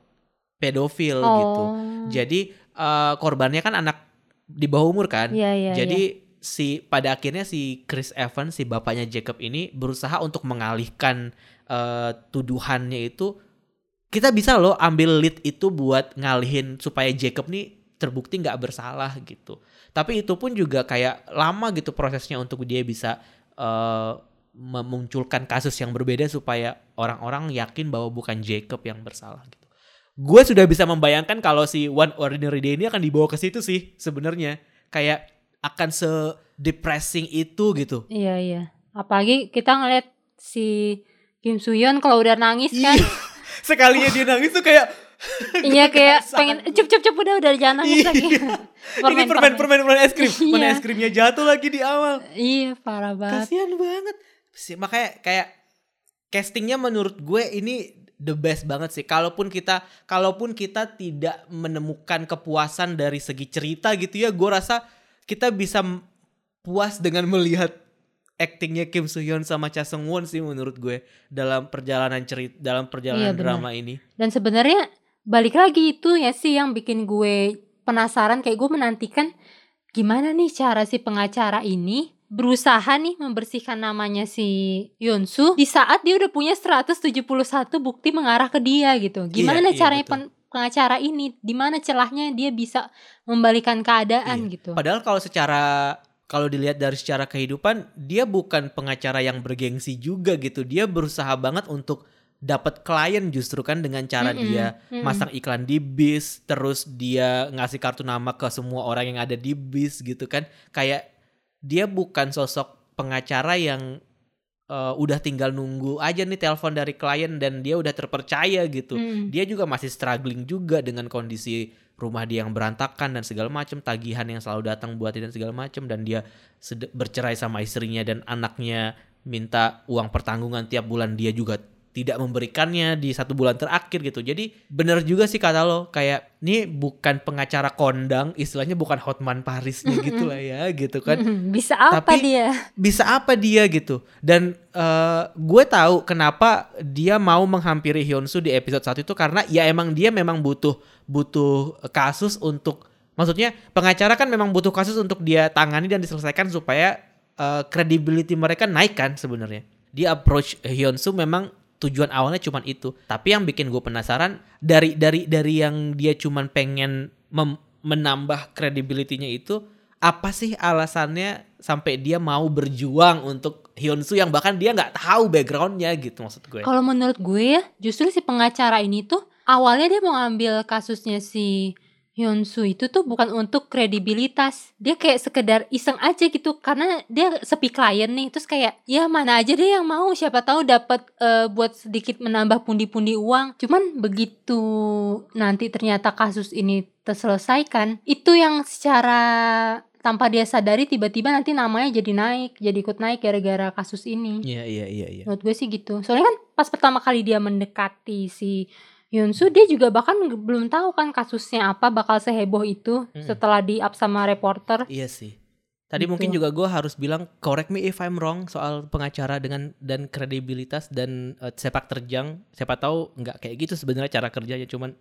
pedofil Oh. gitu. Jadi eh, korbannya kan anak di bawah umur kan. Iya, iya, Jadi si pada akhirnya si Chris Evans si bapaknya Jacob ini berusaha untuk mengalihkan eh, tuduhannya itu kita bisa loh ambil lead itu buat ngalihin supaya Jacob nih terbukti nggak bersalah gitu. Tapi itu pun juga kayak lama gitu prosesnya untuk dia bisa eh, memunculkan kasus yang berbeda supaya orang-orang yakin bahwa bukan Jacob yang bersalah gitu. Gue sudah bisa membayangkan kalau si One Ordinary Day ini akan dibawa ke situ sih sebenarnya. Kayak akan se depressing itu gitu. Iya iya. Apalagi kita ngeliat si Kim Suyeon kalau udah nangis kan. Sekalinya dia nangis tuh kayak iya kayak pengen cup cup cup udah udah jangan nangis Iya. lagi. ini permen permen permen es krim. Mana Iya. es krimnya jatuh lagi di awal. Iya parah banget. Kasihan banget. Sih, makanya kayak castingnya menurut gue ini the best banget sih. Kalaupun kita kalaupun kita tidak menemukan kepuasan dari segi cerita gitu ya, gue rasa kita bisa puas dengan melihat actingnya Kim Soo Hyun sama Cha Seung Won sih menurut gue dalam perjalanan cerita dalam perjalanan Iya, drama ini. Dan sebenarnya balik lagi itu ya sih yang bikin gue penasaran kayak gue menantikan gimana nih cara si pengacara ini berusaha nih membersihkan namanya si Yonsu di saat dia udah punya 171 bukti mengarah ke dia gitu. Gimana Iya, iya, caranya pen- pengacara ini? Di mana celahnya dia bisa membalikan keadaan Iya. gitu. Padahal kalau secara kalau dilihat dari secara kehidupan dia bukan pengacara yang bergengsi juga gitu. Dia berusaha banget untuk dapat klien justru kan dengan cara Mm-mm, dia masang iklan di bis, terus dia ngasih kartu nama ke semua orang yang ada di bis gitu kan. Kayak dia bukan sosok pengacara yang eh, udah tinggal nunggu aja nih telepon dari klien dan dia udah terpercaya gitu. Hmm. Dia juga masih struggling juga dengan kondisi rumah dia yang berantakan dan segala macam, tagihan yang selalu datang buat dia dan segala macam dan dia bercerai sama istrinya dan anaknya minta uang pertanggungan tiap bulan dia juga tidak memberikannya di satu bulan terakhir gitu. Jadi bener juga sih kata lo kayak ini bukan pengacara kondang, istilahnya bukan Hotman Parisnya gitu lah ya gitu kan. Hmm, Bisa apa Tapi- dia? bisa apa dia gitu. Dan eh, gue tahu kenapa dia mau menghampiri Hyunsu di episode satu itu karena ya emang dia memang butuh butuh kasus untuk maksudnya pengacara kan memang butuh kasus untuk dia tangani dan diselesaikan supaya eh, credibility mereka naik kan sebenarnya. Dia approach Hyunsu memang tujuan awalnya cuman itu tapi yang bikin gue penasaran dari dari dari yang dia cuman pengen mem- menambah credibility-nya itu apa sih alasannya sampai dia mau berjuang untuk Hyunsu yang bahkan dia nggak tahu backgroundnya gitu maksud gue. Kalau menurut gue ya, justru si pengacara ini tuh awalnya dia mau ngambil kasusnya si Hyunsu itu tuh bukan untuk kredibilitas. Dia kayak sekedar iseng aja gitu karena dia sepi klien nih. Terus kayak ya mana aja deh yang mau siapa tahu dapat eh, buat sedikit menambah pundi-pundi uang. Cuman begitu nanti ternyata kasus ini terselesaikan, itu yang secara tanpa dia sadari tiba-tiba nanti namanya jadi naik, jadi ikut naik gara-gara kasus ini. Iya iya iya iya. Menurut gue sih gitu. Soalnya kan pas pertama kali dia mendekati si Yunsu dia juga bahkan belum tahu kan kasusnya apa bakal seheboh itu Mm-mm. setelah di up sama reporter. Iya sih. Tadi Gitu. mungkin juga gue harus bilang correct me if I'm wrong soal pengacara dengan dan kredibilitas dan eh, sepak terjang. Siapa tahu nggak kayak gitu sebenarnya cara kerjanya cuman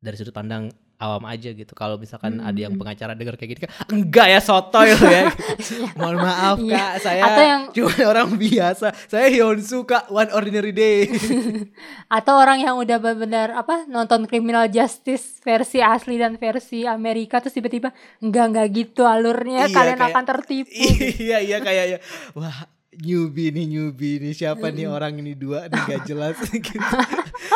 dari sudut pandang awam aja gitu. Kalau misalkan Hmm. ada yang pengacara dengar kayak gitu kan enggak ya sotoy lo ya. Mohon maaf Iya. Kak, saya Atau yang- cuma orang biasa. Saya Hyunsu Kak, one ordinary day. Atau orang yang udah benar-benar apa nonton Criminal Justice versi asli dan versi Amerika terus tiba-tiba enggak enggak gitu alurnya Iya, kalian kayak- akan tertipu. iya iya kayak ya wah newbie nih newbie nih siapa nih orang ini dua nih gak jelas gitu.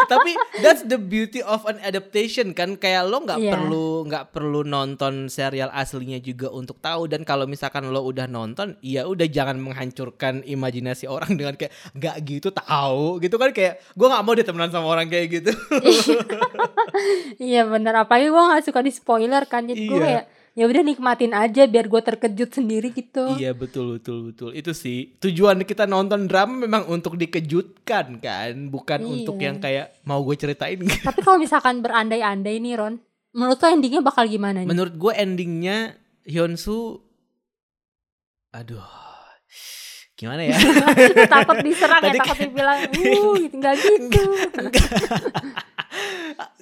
Tapi that's the beauty of an adaptation kan? Kayak lo nggak Iya. perlu nggak perlu nonton serial aslinya juga untuk tahu. Dan kalau misalkan lo udah nonton ya udah jangan menghancurkan imajinasi orang dengan kayak nggak gitu tahu. Gitu kan? Kayak gue nggak mau ditemenan sama orang kayak gitu. Iya benar apalagi gue gak suka di spoiler kan? Jadi gue Iya. kayak ya udah nikmatin aja biar gue terkejut sendiri gitu. Iya betul betul betul itu sih tujuan kita nonton drama memang untuk dikejutkan kan bukan Iya. untuk yang kayak mau gue ceritain Tapi kalau misalkan berandai-andai nih Ron, menurut lo endingnya bakal gimana nih? menurut gue endingnya Hyunsu aduh gimana ya takut diserang Tadi ya, takut dibilang, uh, nggak gitu.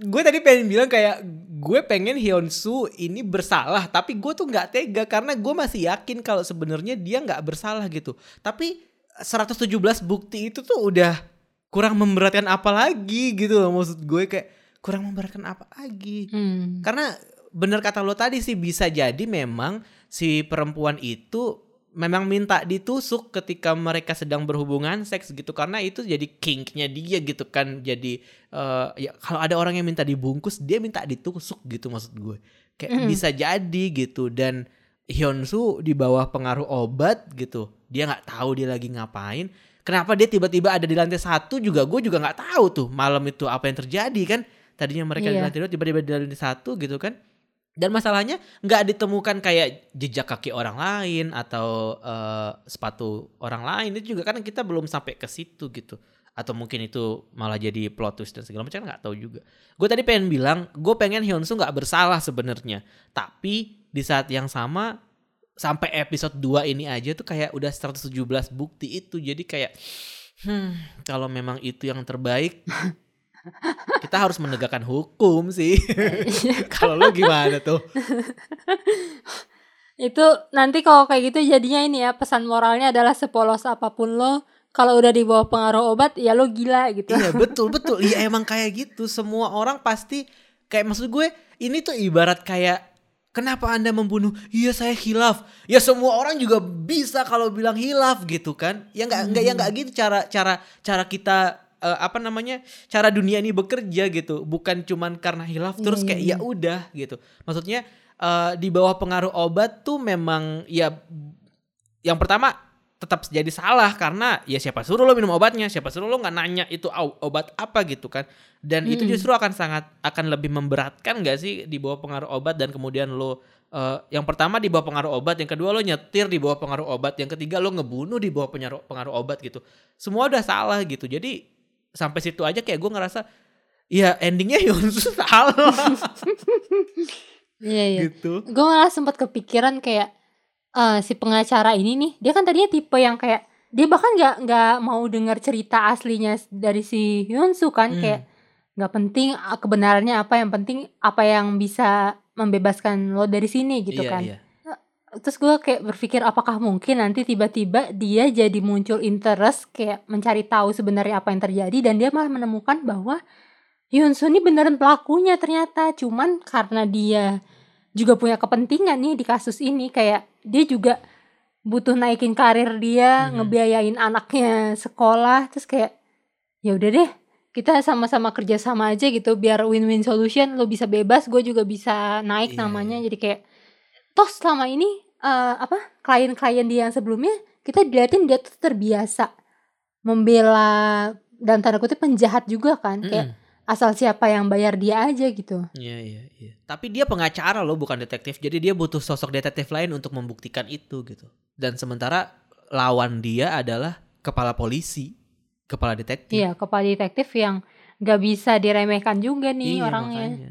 gue tadi pengen bilang kayak gue pengen Hyunsu ini bersalah tapi gue tuh nggak tega karena gue masih yakin kalau sebenarnya dia nggak bersalah gitu tapi 117 bukti itu tuh udah kurang memberatkan apa lagi gitu loh maksud gue kayak kurang memberatkan apa lagi Hmm. karena bener kata lo tadi sih bisa jadi memang si perempuan itu memang minta ditusuk ketika mereka sedang berhubungan seks gitu karena itu jadi kinknya dia gitu kan. Jadi eh, ya kalau ada orang yang minta dibungkus dia minta ditusuk gitu maksud gue. Kayak Mm. bisa jadi gitu dan Hyunsu di bawah pengaruh obat gitu dia nggak tahu dia lagi ngapain. Kenapa dia tiba-tiba ada di lantai satu juga gue juga nggak tahu tuh malam itu apa yang terjadi kan. Tadinya mereka di Iya. lantai dua tiba-tiba di lantai satu gitu kan dan masalahnya nggak ditemukan kayak jejak kaki orang lain atau eh, sepatu orang lain. Itu juga kan kita belum sampai ke situ gitu. Atau mungkin itu malah jadi plot twist dan segala macam nggak tahu juga. Gue tadi pengen bilang gue pengen Hyunsu nggak bersalah sebenarnya. Tapi di saat yang sama sampai episode 2 ini aja tuh kayak udah 117 bukti itu. Jadi kayak hmm kalau memang itu yang terbaik kita harus menegakkan hukum sih kalau lo gimana tuh Itu nanti kalau kayak gitu jadinya ini ya pesan moralnya adalah sepolos apa pun lo kalau udah di bawah pengaruh obat ya lo gila gitu. Iya betul betul. Iya emang kayak gitu. Semua orang pasti kayak maksud gue ini tuh ibarat kayak kenapa anda membunuh? Iya saya hilaf. Ya semua orang juga bisa kalau bilang hilaf gitu kan? Ya nggak nggak ya nggak gitu cara cara cara kita eh, apa namanya cara dunia ini bekerja gitu. Bukan cuman karena hilaf Iya, terus iya, kayak iya. ya udah gitu. Maksudnya eh, di bawah pengaruh obat tuh memang ya yang pertama tetap jadi salah karena ya siapa suruh lo minum obatnya, siapa suruh lo nggak nanya itu obat apa gitu kan. Dan itu Mm-mm. justru akan sangat akan lebih memberatkan gak sih di bawah pengaruh obat dan kemudian lo eh, yang pertama di bawah pengaruh obat, yang kedua lo nyetir di bawah pengaruh obat, yang ketiga lo ngebunuh di bawah pengaruh pengaruh obat gitu. Semua udah salah gitu. Jadi sampai situ aja kayak gue ngerasa ya endingnya Yonsu salah Iya iya. gitu. Gue malah sempat kepikiran kayak eh, si pengacara ini nih, dia kan tadinya tipe yang kayak dia bahkan nggak nggak mau dengar cerita aslinya dari si Hyunsu kan Hmm. kayak nggak penting ah, kebenarannya apa yang penting apa yang bisa membebaskan lo dari sini gitu iya, kan. Iya. Terus gue kayak berpikir apakah mungkin nanti tiba-tiba dia jadi muncul interest kayak mencari tahu sebenarnya apa yang terjadi dan dia malah menemukan bahwa Hyunsu ini beneran pelakunya ternyata. Cuman karena dia juga punya kepentingan nih di kasus ini kayak dia juga butuh naikin karir dia Mhm. ngebiayain anaknya sekolah. Terus kayak ya udah deh kita sama-sama kerja sama aja gitu biar win-win solution lo bisa bebas gue juga bisa naik Iya, namanya. Jadi kayak toh selama ini eh, apa klien-klien dia yang sebelumnya kita diliatin dia tuh terbiasa membela dan tanda kutip penjahat juga kan kayak Mm-mm. asal siapa yang bayar dia aja gitu Iya iya iya. Tapi dia pengacara loh bukan detektif. Jadi dia butuh sosok detektif lain untuk membuktikan itu gitu. Dan sementara lawan dia adalah kepala polisi, kepala detektif. iya kepala detektif yang gak bisa diremehkan juga nih Iya, orangnya makanya.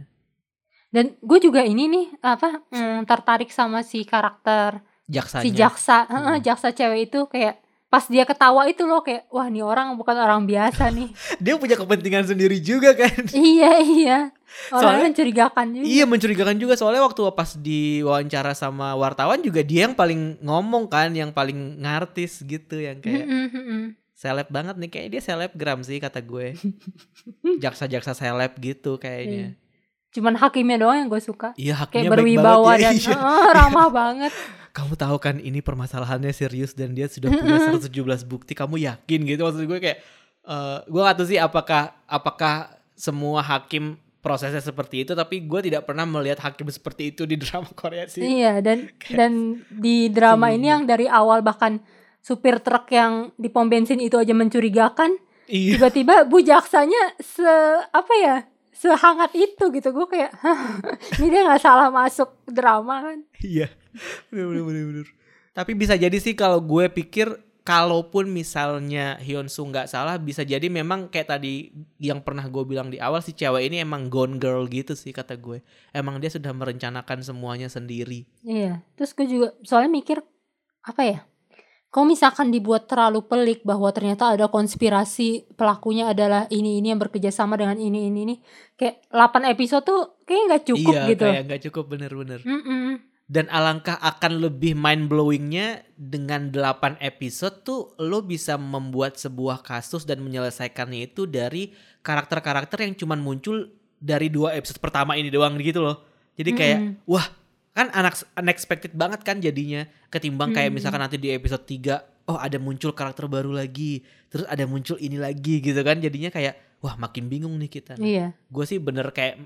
Dan gue juga ini nih apa mm, tertarik sama si karakter Jaksanya. si jaksa Hmm. jaksa cewek itu kayak pas dia ketawa itu loh kayak wah nih orang bukan orang biasa nih dia punya kepentingan sendiri juga kan. iya iya orangnya Soalnya- mencurigakan juga Iya mencurigakan juga soalnya waktu pas diwawancara sama wartawan juga dia yang paling ngomong kan, yang paling ngartis gitu, yang kayak seleb banget nih kayaknya dia selebgram sih kata gue. Jaksa-jaksa seleb gitu kayaknya. Cuman hakimnya doang yang gue suka Iya kayak hakimnya baik berwibawa banget dan ya. Iya. Heeh, ramah banget Kamu tahu kan ini permasalahannya serius dan dia sudah punya 117 bukti. Kamu yakin gitu maksud gue kayak eh gue gak tahu sih apakah apakah semua hakim prosesnya seperti itu tapi gue tidak pernah melihat hakim seperti itu di drama Korea sih. Iya dan Kayak dan di drama ini yang dari awal bahkan supir truk yang di pom bensin itu aja mencurigakan Iya. tiba-tiba bu jaksanya se apa ya sehangat itu gitu gue kayak "Hah, ini dia nggak salah masuk drama kan Iya. Bener, bener, bener, bener. Tapi bisa jadi sih kalau gue pikir kalaupun misalnya Hyunsu nggak salah bisa jadi memang kayak tadi yang pernah gue bilang di awal si cewek ini emang gone girl gitu sih kata gue. Emang dia sudah merencanakan semuanya sendiri. iya terus gue juga soalnya mikir apa ya kalau misalkan dibuat terlalu pelik bahwa ternyata ada konspirasi pelakunya adalah ini ini yang bekerja sama dengan ini ini ini kayak 8 episode tuh kayak nggak cukup iya, gitu kayak nggak cukup bener-bener. Mm-mm. Dan alangkah akan lebih mind blowingnya dengan 8 episode tuh lo bisa membuat sebuah kasus dan menyelesaikannya itu dari karakter-karakter yang cuman muncul dari dua episode pertama ini doang gitu loh. Jadi kayak Mm-mm. wah kan anak unexpected banget kan jadinya ketimbang kayak Mm-mm. misalkan nanti di episode 3 oh ada muncul karakter baru lagi terus ada muncul ini lagi gitu kan jadinya kayak wah makin bingung nih kita iya gue sih bener kayak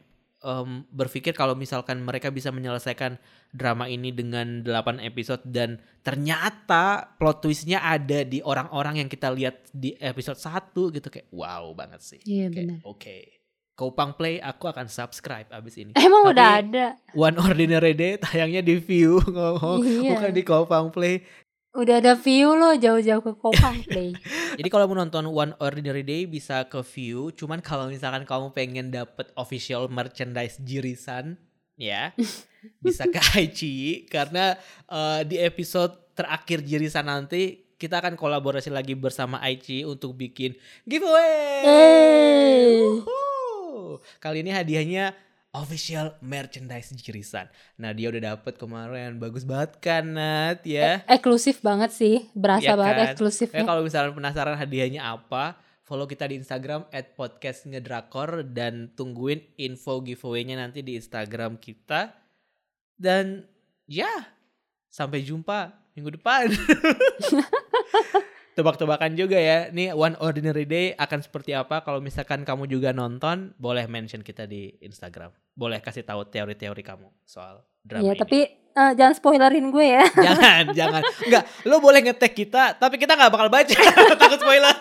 em, berpikir kalau misalkan mereka bisa menyelesaikan drama ini dengan 8 episode dan ternyata plot twistnya ada di orang-orang yang kita lihat di episode 1 gitu kayak wow banget sih. iya Oke. Kopang Play aku akan subscribe abis ini. emang Tapi- udah ada One Ordinary Day tayangnya di View ngomong Iya. bukan di Kopang Play. Udah ada view lo jauh-jauh ke Kopang Play. Jadi kalau mau nonton One Ordinary Day bisa ke View. Cuman kalau misalkan kamu pengen dapet official merchandise Jirisan, ya bisa ke Aichi karena eh, di episode terakhir Jirisan nanti kita akan kolaborasi lagi bersama Aichi untuk bikin giveaway. Yeay. Kali ini hadiahnya official merchandise Jirisan. Nah dia udah dapet kemarin, bagus banget kan Nat ya. Eksklusif banget sih, berasa Iya banget kan? eksklusifnya. Ya kalau misalnya penasaran hadiahnya apa, follow kita di Instagram @podcastngedrakor dan tungguin info giveaway-nya nanti di Instagram kita. Dan ya, sampai jumpa minggu depan. tebak-tebakan juga ya. Nih One Ordinary Day akan seperti apa kalau misalkan kamu juga nonton, boleh mention kita di Instagram. Boleh kasih tahu teori-teori kamu soal drama Iya, ini. tapi eh, jangan spoilerin gue ya. jangan, jangan. Enggak, lo boleh ngetek kita, tapi kita nggak bakal baca. Takut spoiler.